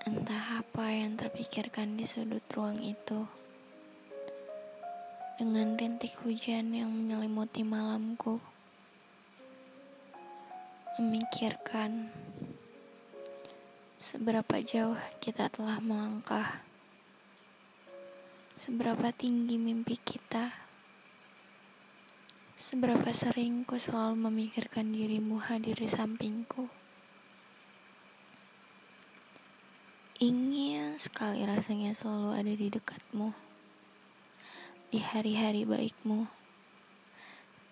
Entah apa yang terpikirkan di sudut ruang itu. Dengan rintik hujan yang menyelimuti malamku. Memikirkan seberapa jauh kita telah melangkah. Seberapa tinggi mimpi kita. Seberapa sering ku selalu memikirkan dirimu hadir di sampingku. Ingin sekali rasanya selalu ada di dekatmu. Di hari-hari baikmu.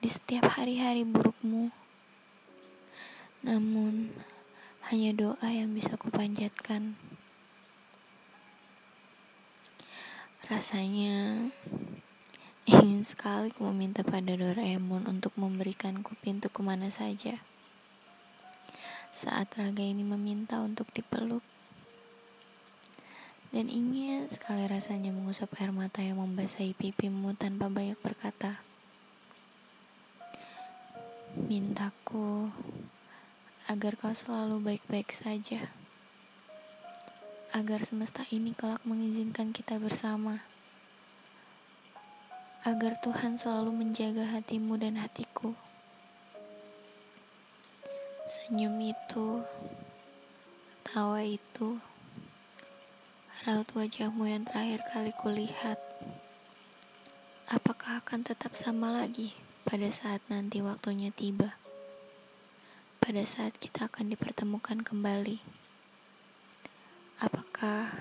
Di setiap hari-hari burukmu. Namun, hanya doa yang bisa kupanjatkan. Rasanya ingin sekali ku meminta pada Doraemon untuk memberikanku pintu ke mana saja. Saat raga ini meminta untuk dipeluk. Dan ingin sekali rasanya mengusap air mata yang membasahi pipimu tanpa banyak berkata. Mintaku agar kau selalu baik-baik saja. Agar semesta ini kelak mengizinkan kita bersama. Agar Tuhan selalu menjaga hatimu dan hatiku. Senyum itu, tawa itu, raut wajahmu yang terakhir kali kulihat. Apakah akan tetap sama lagi pada saat nanti waktunya tiba? Pada saat kita akan dipertemukan kembali. Apakah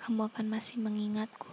kamu akan masih mengingatku?